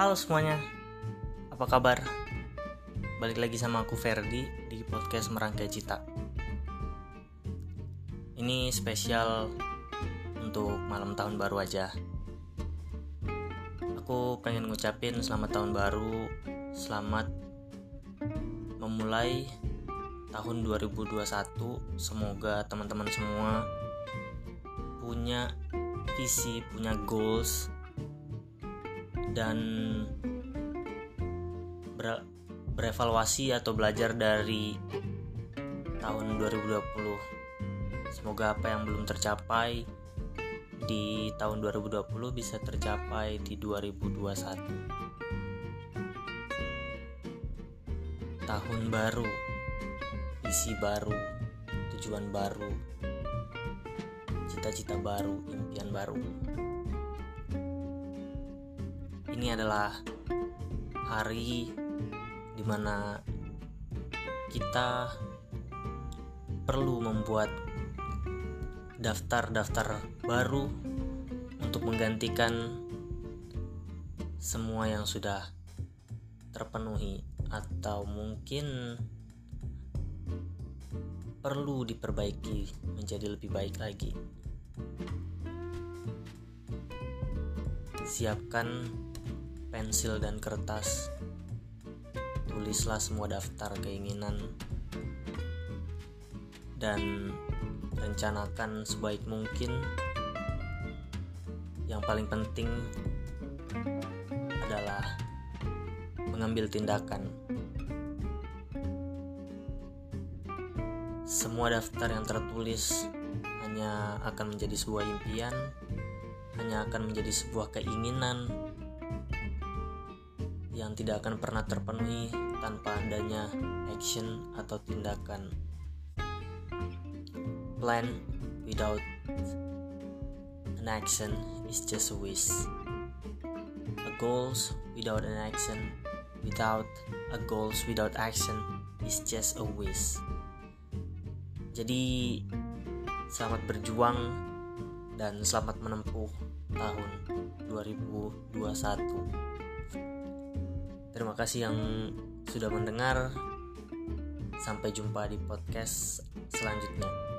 Halo semuanya, apa kabar? Balik lagi sama aku Ferdi di podcast Merangkai Cita. Ini spesial untuk malam tahun baru aja. Aku pengen ngucapin selamat tahun baru, selamat memulai tahun 2021. Semoga teman-teman semua punya visi, punya goals dan ber berevaluasi atau belajar dari tahun 2020. Semoga apa yang belum tercapai di tahun 2020 bisa tercapai di 2021. Tahun baru, visi baru, tujuan baru, cita-cita baru, impian baru ini adalah hari di mana kita perlu membuat daftar-daftar baru untuk menggantikan semua yang sudah terpenuhi atau mungkin perlu diperbaiki menjadi lebih baik lagi. Siapkan pensil dan kertas. Tulislah semua daftar keinginan dan rencanakan sebaik mungkin. Yang paling penting adalah mengambil tindakan. Semua daftar yang tertulis hanya akan menjadi sebuah impian, hanya akan menjadi sebuah keinginan yang tidak akan pernah terpenuhi tanpa adanya action atau tindakan. Plan without an action is just a wish. A goals without an action, without a goals without action is just a wish. Jadi selamat berjuang dan selamat menempuh tahun 2021. Terima kasih yang sudah mendengar. Sampai jumpa di podcast selanjutnya.